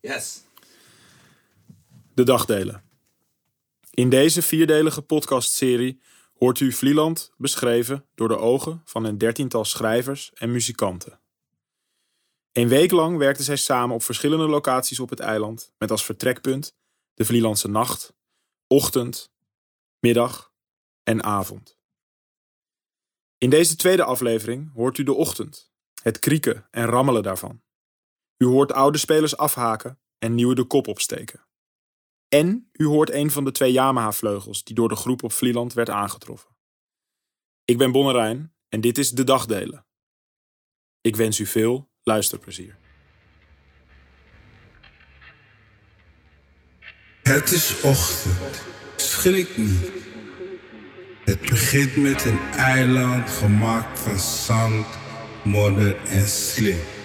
Yes. De dagdelen. In deze vierdelige podcastserie hoort u Vlieland beschreven door de ogen van een dertiental schrijvers en muzikanten. Een week lang werkten zij samen op verschillende locaties op het eiland, met als vertrekpunt de Vlielandse nacht, ochtend, middag en avond. In deze tweede aflevering hoort u de ochtend, het krieken en rammelen daarvan. U hoort oude spelers afhaken en nieuwe de kop opsteken. En u hoort een van de twee Yamaha-vleugels die door de groep op Vlieland werd aangetroffen. Ik ben Bonnerijn en dit is De Dagdelen. Ik wens u veel luisterplezier. Het is ochtend. Schrik niet. Het begint met een eiland gemaakt van zand, modder en slim.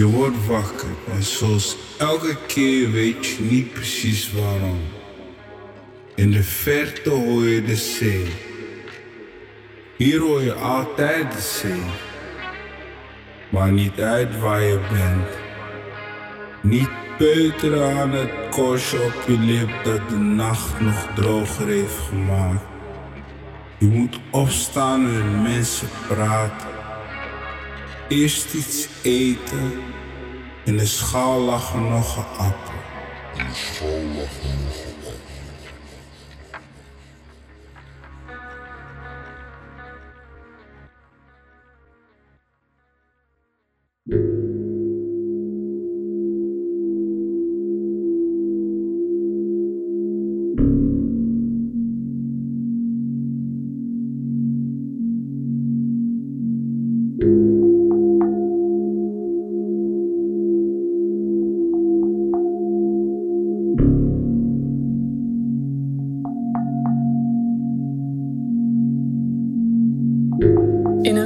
Je wordt wakker en zoals elke keer weet je niet precies waarom. In de verte hoor je de zee. Hier hoor je altijd de zee. Maar niet uit waar je bent. Niet peuteren aan het korstje op je lip dat de nacht nog droger heeft gemaakt. Je moet opstaan en mensen praten. Eerst iets eten. In de schaal lag er nog een appel.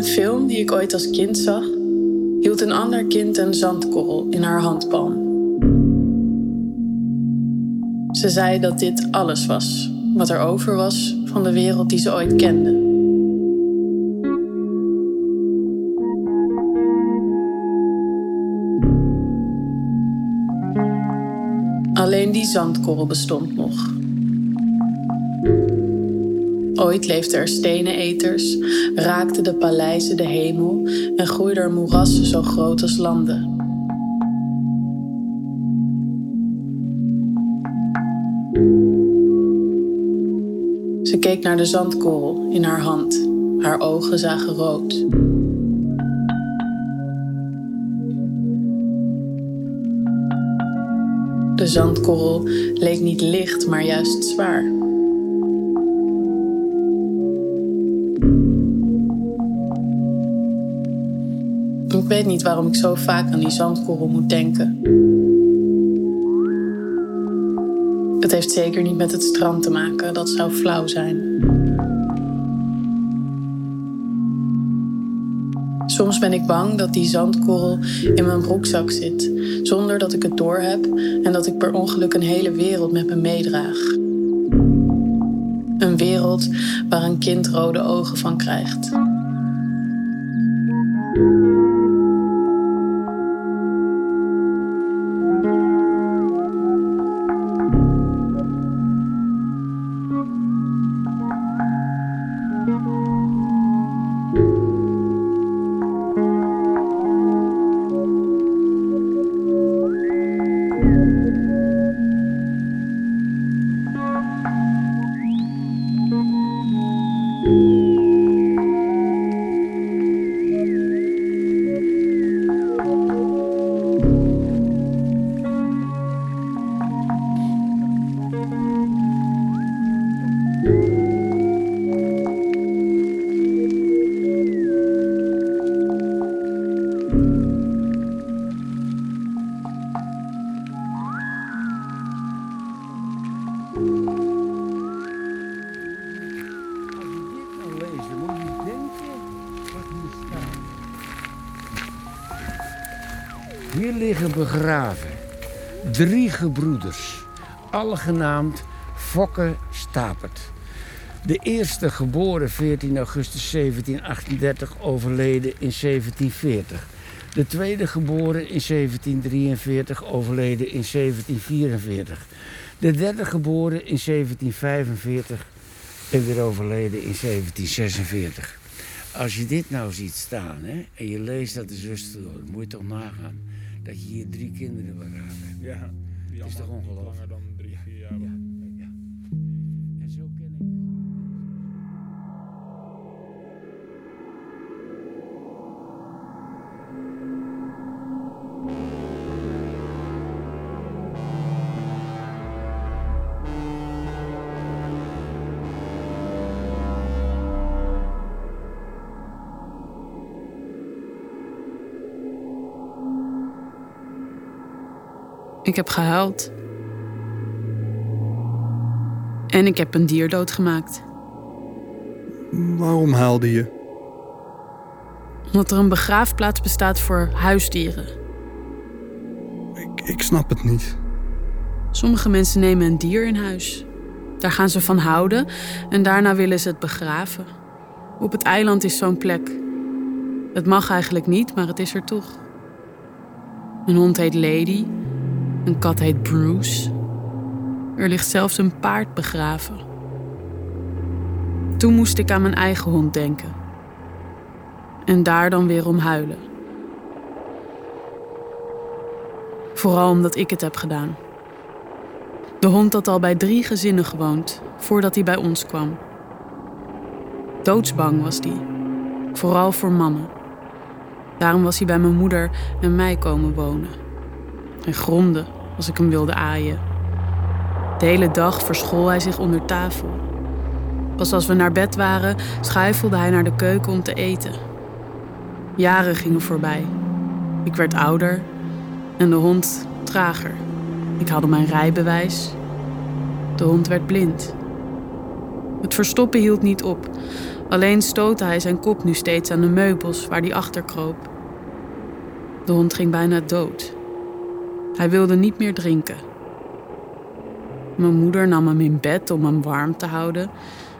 Een film die ik ooit als kind zag, hield een ander kind een zandkorrel in haar handpalm. Ze zei dat dit alles was wat er over was van de wereld die ze ooit kende. Alleen die zandkorrel bestond nog. Ooit leefden er steneneters, raakten de paleizen de hemel en groeiden er moerassen zo groot als landen. Ze keek naar de zandkorrel in haar hand. Haar ogen zagen rood. De zandkorrel leek niet licht, maar juist zwaar. Weet niet waarom ik zo vaak aan die zandkorrel moet denken. Het heeft zeker niet met het strand te maken, dat zou flauw zijn. Soms ben ik bang dat die zandkorrel in mijn broekzak zit, zonder dat ik het doorheb en dat ik per ongeluk een hele wereld met me meedraag. Een wereld waar een kind rode ogen van krijgt. Begraven drie gebroeders, alle genaamd Fokke Stapert. De eerste geboren 14 augustus 1738, overleden in 1740. De tweede geboren in 1743, overleden in 1744. De derde geboren in 1745 en weer overleden in 1746. Als je dit nou ziet staan hè, en je leest dat de zuster moet je toch nagaan dat je hier drie kinderen begraven hebt. Ja, is toch ongelooflijk? Ik heb gehuild. En ik heb een dier doodgemaakt. Waarom huilde je? Omdat er een begraafplaats bestaat voor huisdieren. Ik, ik snap het niet. Sommige mensen nemen een dier in huis. Daar gaan ze van houden en daarna willen ze het begraven. Op het eiland is zo'n plek. Het mag eigenlijk niet, maar het is er toch. Een hond heet Lady, een kat heet Bruce. Er ligt zelfs een paard begraven. Toen moest ik aan mijn eigen hond denken. En daar dan weer om huilen. Vooral omdat ik het heb gedaan. De hond had al bij drie gezinnen gewoond voordat hij bij ons kwam. Doodsbang was die, vooral voor mannen. Daarom was hij bij mijn moeder en mij komen wonen. Hij gromde als ik hem wilde aaien. De hele dag verschool hij zich onder tafel. Pas als we naar bed waren, schuifelde hij naar de keuken om te eten. Jaren gingen voorbij. Ik werd ouder en de hond trager. Ik haalde mijn rijbewijs. De hond werd blind. Het verstoppen hield niet op. Alleen stootte hij zijn kop nu steeds aan de meubels waar hij achter kroop. De hond ging bijna dood. Hij wilde niet meer drinken. Mijn moeder nam hem in bed om hem warm te houden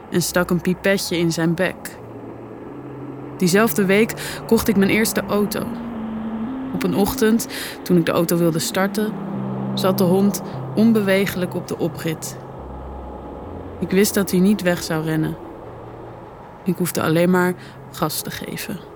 en stak een pipetje in zijn bek. Diezelfde week kocht ik mijn eerste auto. Op een ochtend, toen ik de auto wilde starten, zat de hond onbewegelijk op de oprit. Ik wist dat hij niet weg zou rennen. Ik hoefde alleen maar gas te geven.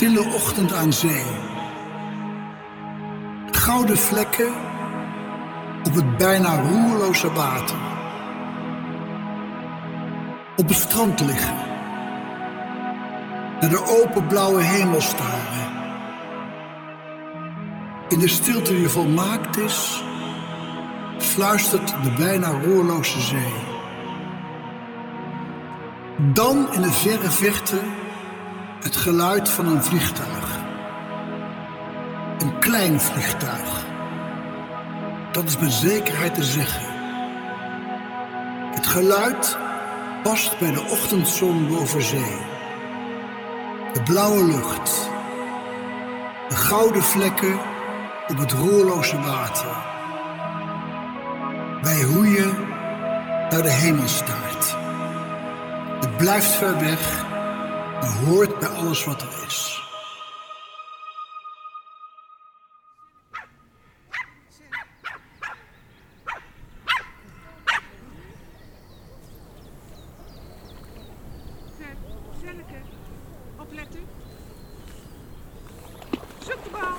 Stille ochtend aan zee. Gouden vlekken op het bijna roerloze water. Op het strand liggen. Naar de open blauwe hemel staren. In de stilte die volmaakt is, fluistert de bijna roerloze zee. Dan in de verre verte het geluid van een vliegtuig. Een klein vliegtuig. Dat is met zekerheid te zeggen. Het geluid past bij de ochtendzon boven zee. De blauwe lucht. De gouden vlekken op het roerloze water. Wij hoeien naar de hemelstaart. Het blijft ver weg maar hoort alles wat er is. Zenneke, opletten. Zoek de bal.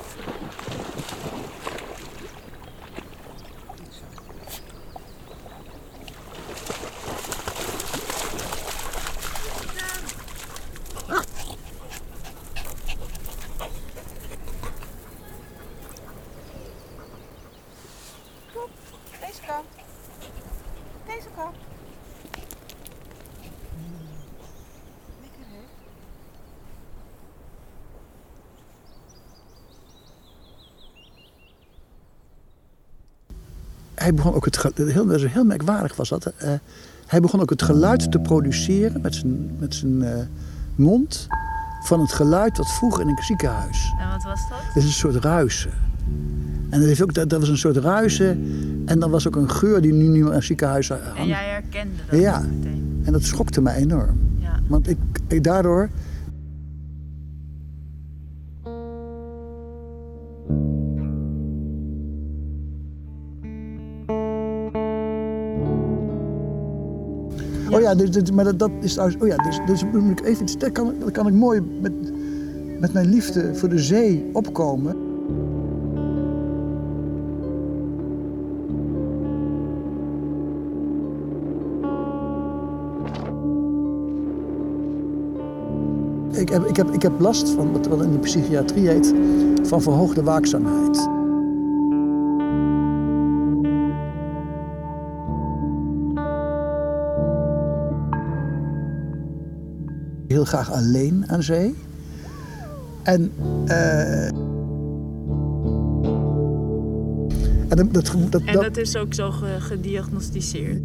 Kom, deze kant. Deze kant. Lekker hè? Hij begon ook het. Heel, heel merkwaardig was dat. eh, Hij begon ook het geluid te produceren met zijn, met zijn eh, mond van het geluid dat vroeger in een ziekenhuis. En wat was dat? Dat is een soort ruisen. En dat, heeft ook, dat, dat was een soort ruisen. En dan was ook een geur die nu niet meer in het ziekenhuis hangt. En jij herkende dat Ja. meteen. En dat schokte mij enorm. Ja. Want ik, ik daardoor. Dus, dus- maar dat, dat is trouwens. Oh ja, dus, dus moet ik even iets. Kan, kan ik mooi met, met mijn liefde voor de zee opkomen. Ik heb, ik, heb, ik heb last van wat wat in de psychiatrie heet, van verhoogde waakzaamheid. Heel graag alleen aan zee. En, en dat, dat, dat, En dat is ook zo ge- gediagnosticeerd.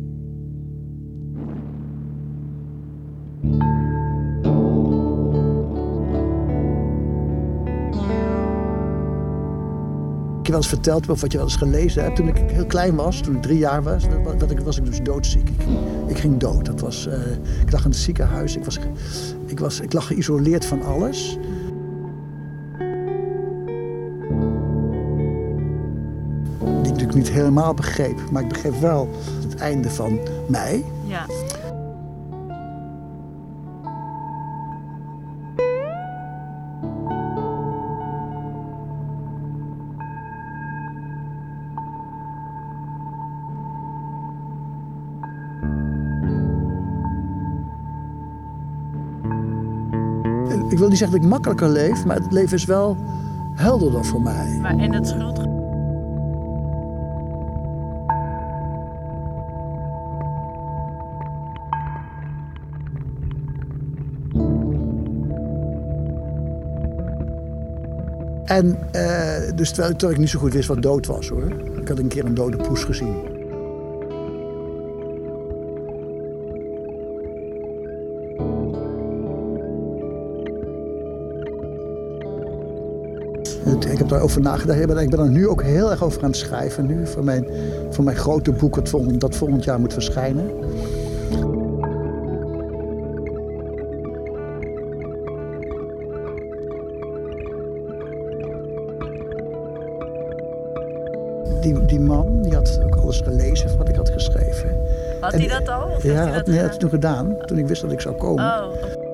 Je wel eens verteld of wat je wel eens gelezen hebt. Toen ik heel klein was, toen ik drie jaar was, dat, ik, was ik dus doodziek. Ik, ging- dood. Dat was, eh, ik lag in het ziekenhuis. Ik, was, ik, was, ik lag geïsoleerd van alles. Die ik natuurlijk niet helemaal begreep. Maar ik begreep wel het einde van mij. Ja. Ik wil niet zeggen dat ik makkelijker leef, maar het leven is wel helderder voor mij. Maar en het schuld... En eh, dus terwijl, terwijl ik niet zo goed wist wat dood was hoor. Ik had een keer een dode poes gezien. Heb daarover nagedacht. Ik ben, ik ben er nu ook heel erg over aan het schrijven. Nu voor mijn, voor mijn grote boek dat volgend, dat volgend jaar moet verschijnen. Die, die man die had ook alles gelezen van wat ik had geschreven. Had hij dat al? Of Ja, hij had, dat nee, had hij toen gedaan. Toen ik wist dat ik zou komen. Oh,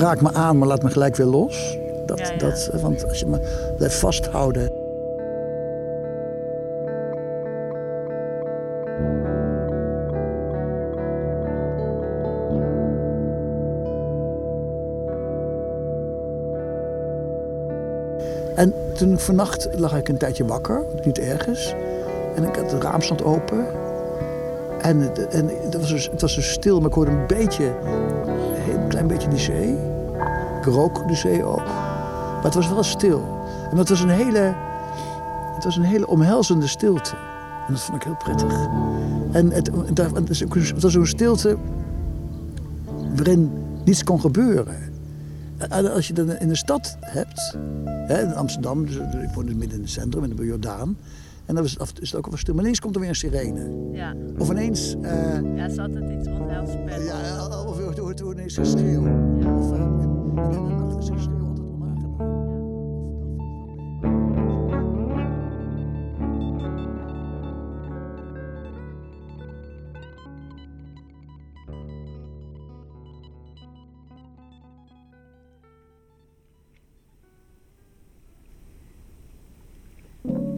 Raak me aan, maar laat me gelijk weer los. Dat, Ja, ja. Dat, want als je me blijft vasthouden. En toen vannacht lag ik een tijdje wakker, niet ergens. En ik had het raam stond open. En, het, en het, was dus, het was dus stil, maar ik hoorde een beetje, een klein beetje die zee. Ik rook de zee ook. Maar het was wel stil. En het was een hele, het was een hele omhelzende stilte. En dat vond ik heel prettig. En het, was zo'n stilte waarin niets kon gebeuren. En als je dat in de stad hebt, hè, in Amsterdam, dus, ik woon midden in het centrum, in de Jordaan. En dan is het, is het ook wel stil. Maar ineens komt er weer een sirene. Ja. Of ineens, eh, ja, is altijd iets onheilspellends. ja, of je hoort- ineens geschreeuw. Of, eh,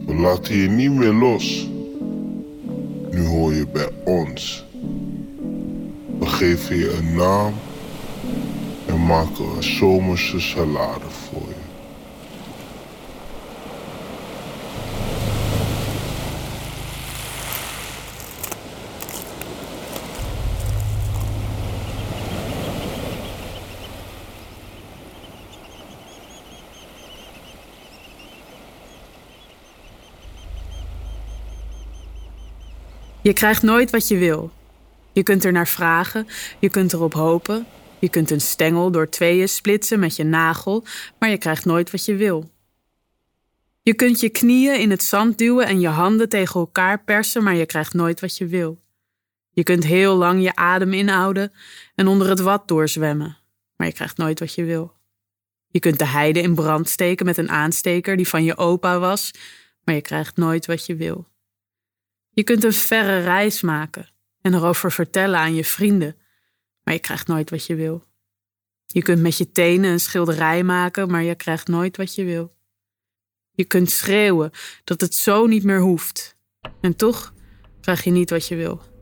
We laten je niet meer los. Nu hoor je bij ons. We geven je een naam en maken een zomerse salade voor je. Je krijgt nooit wat je wil. Je kunt er naar vragen, je kunt erop hopen, je kunt een stengel door tweeën splitsen met je nagel, maar je krijgt nooit wat je wil. Je kunt je knieën in het zand duwen en je handen tegen elkaar persen, maar je krijgt nooit wat je wil. Je kunt heel lang je adem inhouden en onder het wat doorzwemmen, maar je krijgt nooit wat je wil. Je kunt de heide in brand steken met een aansteker die van je opa was, maar je krijgt nooit wat je wil. Je kunt een verre reis maken en erover vertellen aan je vrienden, maar je krijgt nooit wat je wil. Je kunt met je tenen een schilderij maken, maar je krijgt nooit wat je wil. Je kunt schreeuwen dat het zo niet meer hoeft, en toch krijg je niet wat je wil.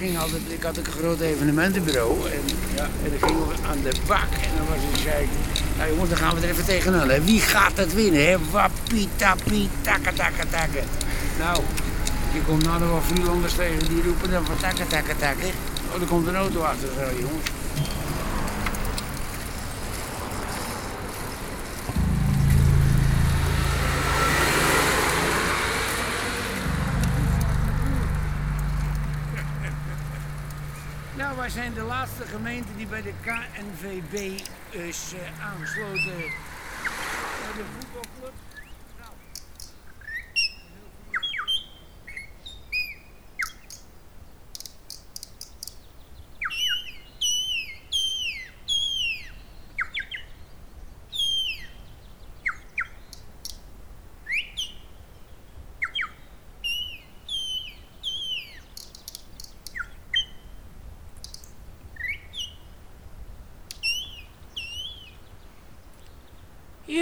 Ging ik had een groot evenementenbureau en, ja, en dan gingen we aan de bak en dan was ik, zei nou jongens, dan gaan we er even tegenaan. Hè. Wie gaat het winnen? Hè? Wappie, tappie, takka, takka, takka. Nou, Je komt nou nog wel tegen die roepen dan van takken, takken, takken. Oh, er komt een auto achter zo, jongens. Nou, wij zijn de laatste gemeente die bij de KNVB is eh, aangesloten bij de voetbalclub.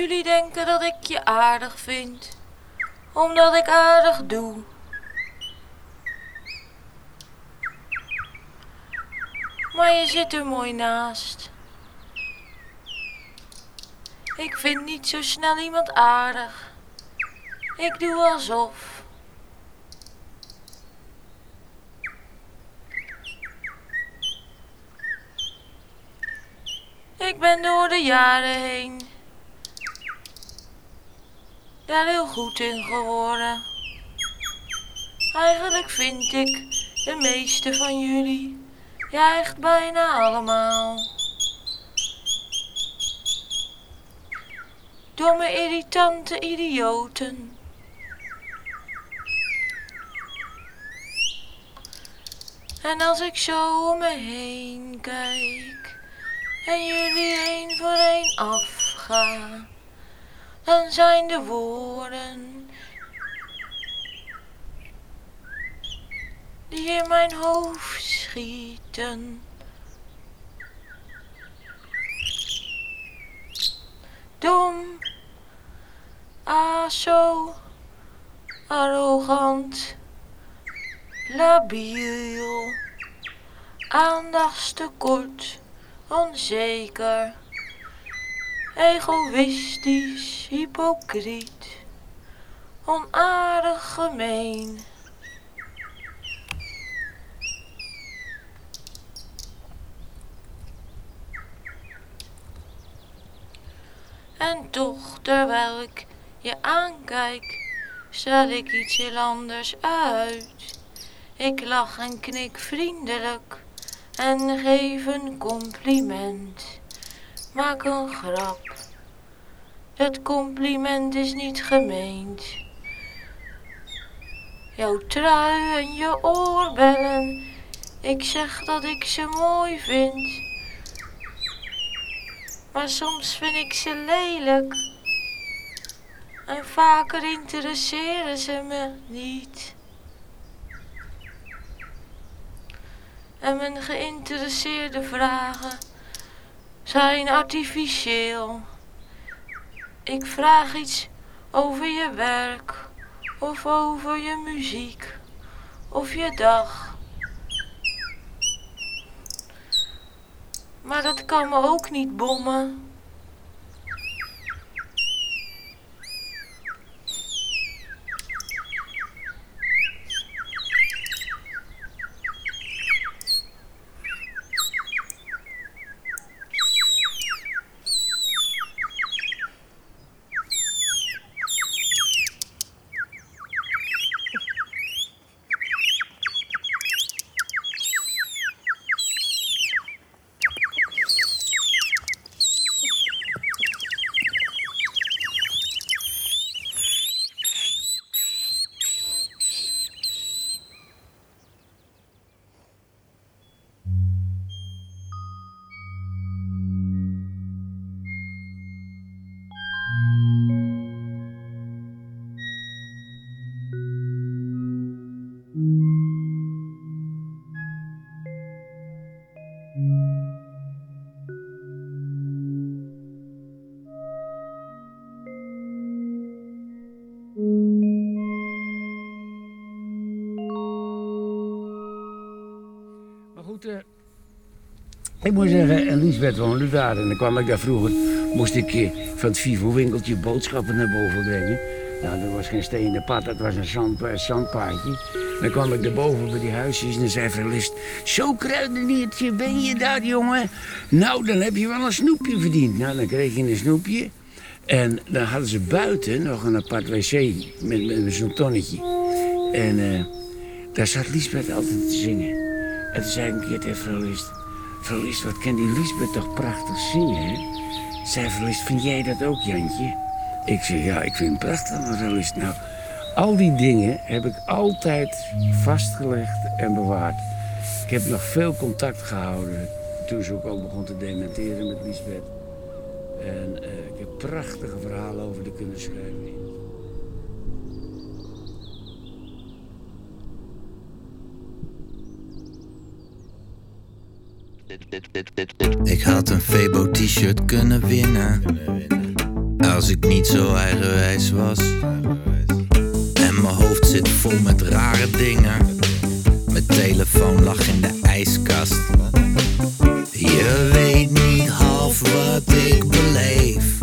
Jullie denken dat ik je aardig vind, omdat ik aardig doe. Maar je zit er mooi naast. Ik vind niet zo snel iemand aardig. Ik doe alsof. Ik ben door de jaren heen daar heel goed in geworden. Eigenlijk vind ik de meeste van jullie, ja echt bijna allemaal. Domme, irritante idioten. En als ik zo om me heen kijk en jullie één voor één afgaan dan zijn de woorden die in mijn hoofd schieten. Dom, zo, arrogant, labiel, aandachtstekort, onzeker egoïstisch, hypocriet, onaardig, gemeen. En toch, terwijl ik je aankijk, stel ik iets heel anders uit. Ik lach en knik vriendelijk en geef een compliment maak een grap. Het compliment is niet gemeend. Jouw trui en je oorbellen, ik zeg dat ik ze mooi vind. Maar soms vind ik ze lelijk. En vaker interesseren ze me niet. En mijn geïnteresseerde vragen zijn artificieel. Ik vraag iets over je werk of over je muziek of je dag. Maar dat kan me ook niet bommen. Ik moet zeggen, Elisabeth woonde daar. En dan kwam ik daar vroeger, moest ik eh, van het Vivo-winkeltje boodschappen naar boven brengen. Nou, er was geen stenen pad, dat was een zand, eh, zandpaadje. Dan kwam ik erboven bij die huisjes en dan zei Verlist... Zo kruideniertje, ben je daar, jongen? Nou, dan heb je wel een snoepje verdiend. Nou, dan kreeg je een snoepje. En dan hadden ze buiten nog een apart wc met, met zo'n tonnetje. En eh, daar zat Liesbeth altijd te zingen. En toen zei ik een keer tegen vrouw. Vrouw wat kan die Liesbeth toch prachtig zingen, hè? Zei vrouw vind jij dat ook, Jantje? Ik zeg, ja, ik vind het prachtig, mevrouw List. Nou, al die dingen heb ik altijd vastgelegd en bewaard. Ik heb nog veel contact gehouden toen ze ook al begon te dementeren met Liesbeth. En eh, ik heb prachtige verhalen over de kunnen schrijven. Ik had een Febo t-shirt kunnen winnen. Als ik niet zo eigenwijs was. En mijn hoofd zit vol met rare dingen. Mijn telefoon lag in de ijskast. Je weet niet half wat ik beleef.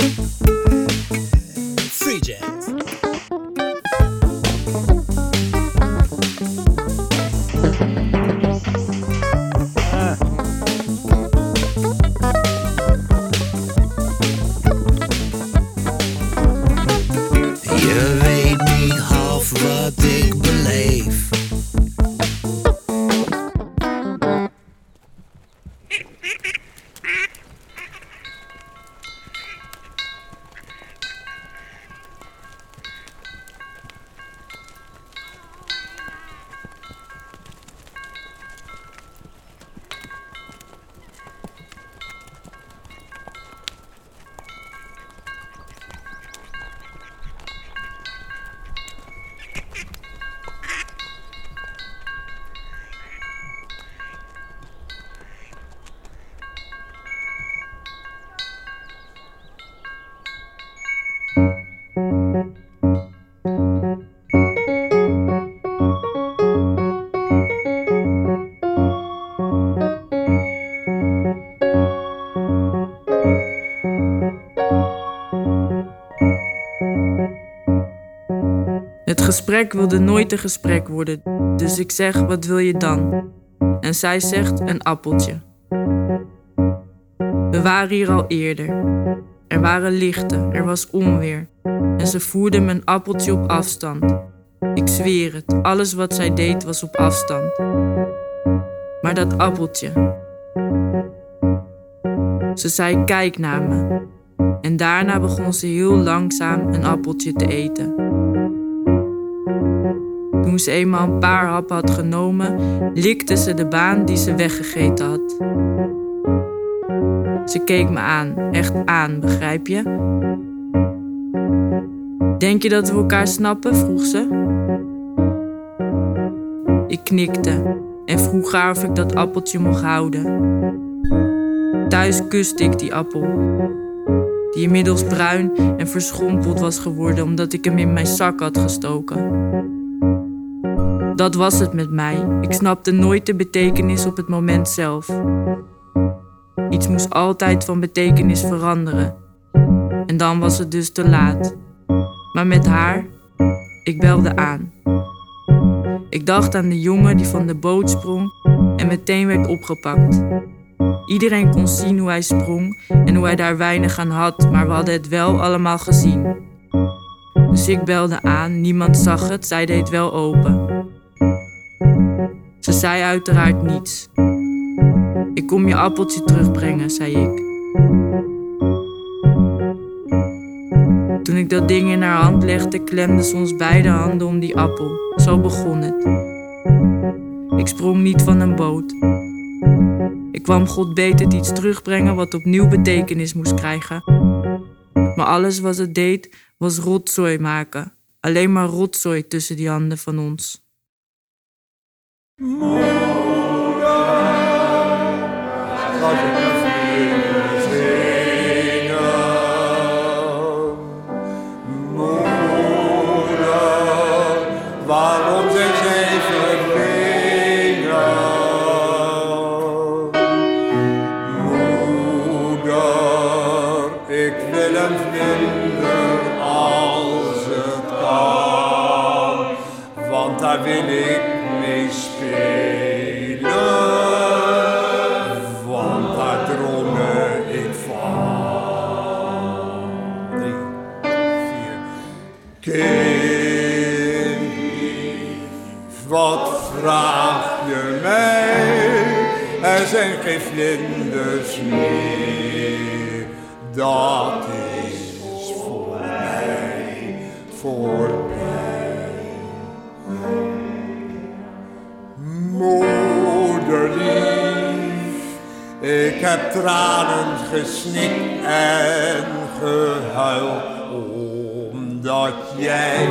Gesprek wilde nooit een gesprek worden, dus ik zeg: Wat wil je dan? En zij zegt: Een appeltje. We waren hier al eerder. Er waren lichten, er was onweer. En ze voerde mijn appeltje op afstand. Ik zweer het, alles wat zij deed was op afstand. Maar dat appeltje. Ze zei: Kijk naar me. En daarna begon ze heel langzaam een appeltje te eten. Toen ze eenmaal een paar happen had genomen, likte ze de baan die ze weggegeten had. Ze keek me aan, echt aan, begrijp je? Denk je dat we elkaar snappen? vroeg ze. Ik knikte en vroeg haar of ik dat appeltje mocht houden. Thuis kuste ik die appel, die inmiddels bruin en verschrompeld was geworden omdat ik hem in mijn zak had gestoken. Dat was het met mij. Ik snapte nooit de betekenis op het moment zelf. Iets moest altijd van betekenis veranderen. En dan was het dus te laat. Maar met haar, ik belde aan. Ik dacht aan de jongen die van de boot sprong en meteen werd opgepakt. Iedereen kon zien hoe hij sprong en hoe hij daar weinig aan had, maar we hadden het wel allemaal gezien. Dus ik belde aan, niemand zag het, zij deed wel open. Ze zei uiteraard niets. Ik kom je appeltje terugbrengen, zei ik. Toen ik dat ding in haar hand legde, klemde ze ons beide handen om die appel. Zo begon het. Ik sprong niet van een boot. Ik kwam God beter iets terugbrengen wat opnieuw betekenis moest krijgen. Maar alles wat het deed, was rotzooi maken. Alleen maar rotzooi tussen die handen van ons. Waarom Geen vlinders meer. Dat is voor mij voorbij. Moederlief, ik heb tranen gesnikt en gehuild omdat jij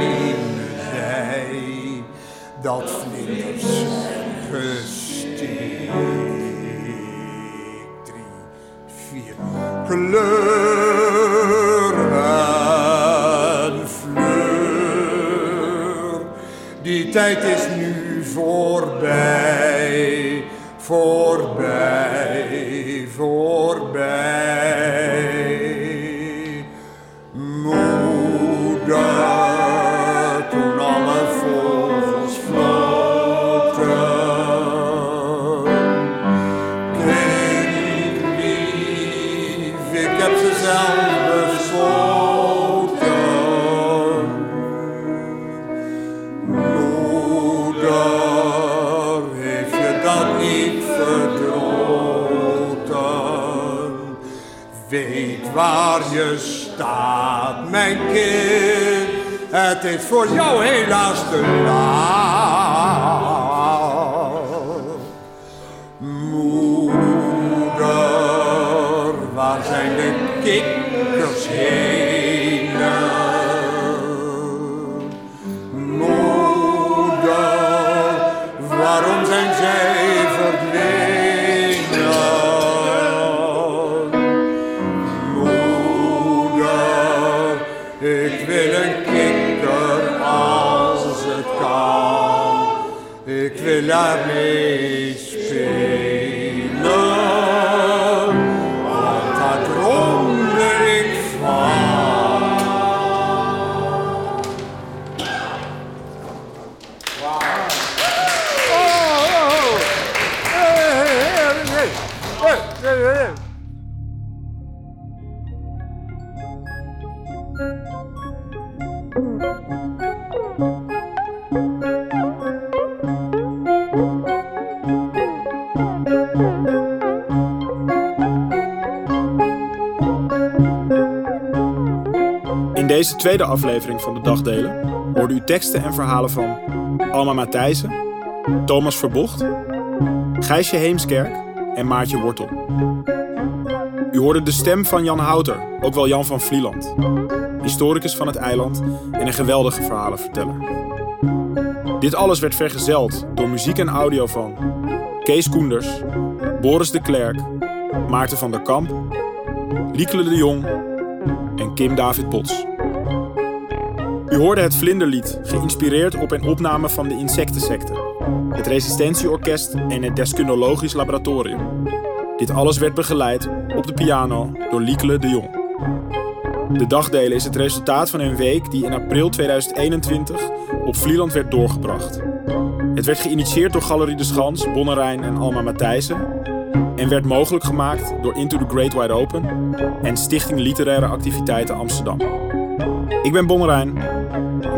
zei dat vlinders zijn tijd is nu voorbij, waar je staat, mijn kind. Het is voor jou helaas te laat. Moeder, waar zijn de kikkers? Ik deze tweede aflevering van de Dagdelen hoorde u teksten en verhalen van Alma Matthijssen, Thomas Verbocht, Gijsje Heemskerk en Maartje Wortel. U hoorde de stem van Jan Houter, ook wel Jan van Vlieland, historicus van het eiland en een geweldige verhalenverteller. Dit alles werd vergezeld door muziek en audio van Kees Koenders, Boris de Klerk, Maarten van der Kamp, Liekele de Jong en Kim David Bots. U hoorde het Vlinderlied, geïnspireerd op een opname van de Insectensecte, het Resistentieorkest en het Deskunnologisch Laboratorium. Dit alles werd begeleid op de piano door Liekele de Jong. De dagdelen is het resultaat van een week die in april 2021 op Vlieland werd doorgebracht. Het werd geïnitieerd door Galerie de Schans, Bonnerijn en Alma Matthijssen en werd mogelijk gemaakt door Into the Great Wide Open en Stichting Literaire Activiteiten Amsterdam. Ik ben Bonnerijn